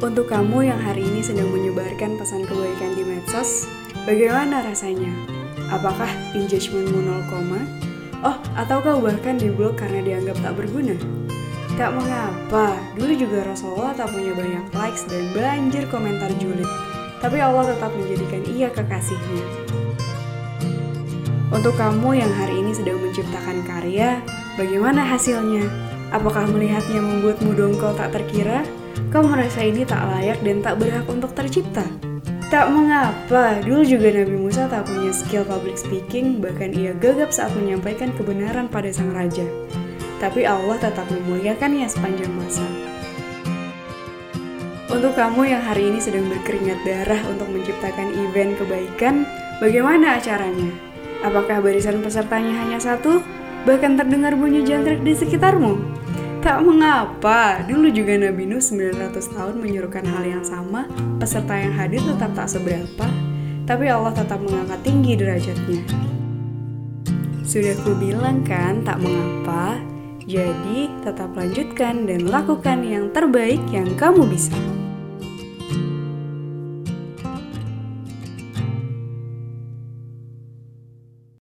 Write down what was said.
Untuk kamu yang hari ini sedang menyebarkan pesan kebaikan di medsos, bagaimana rasanya? Apakah engagementmu 0, oh atau kau bahkan diblok karena dianggap tak berguna? Tak mengapa, dulu juga Rasulullah tak punya banyak likes dan banjir komentar julid, tapi Allah tetap menjadikan ia kekasihnya. Untuk kamu yang hari ini sedang menciptakan karya, bagaimana hasilnya? Apakah melihatnya membuatmu dongkol tak terkira? Kau merasa ini tak layak dan tak berhak untuk tercipta? Tak mengapa, dulu juga Nabi Musa tak punya skill public speaking, bahkan ia gagap saat menyampaikan kebenaran pada sang raja. Tapi Allah tetap memuliakannya sepanjang masa. Untuk kamu yang hari ini sedang berkeringat darah untuk menciptakan event kebaikan, bagaimana acaranya? Apakah barisan pesertanya hanya satu? Bahkan terdengar bunyi jangkrik di sekitarmu? Tak mengapa, dulu juga Nabi Nuh 900 tahun menyuruhkan hal yang sama, peserta yang hadir tetap tak seberapa, tapi Allah tetap mengangkat tinggi derajatnya. Sudah ku bilang kan, tak mengapa, jadi tetap lanjutkan dan lakukan yang terbaik yang kamu bisa.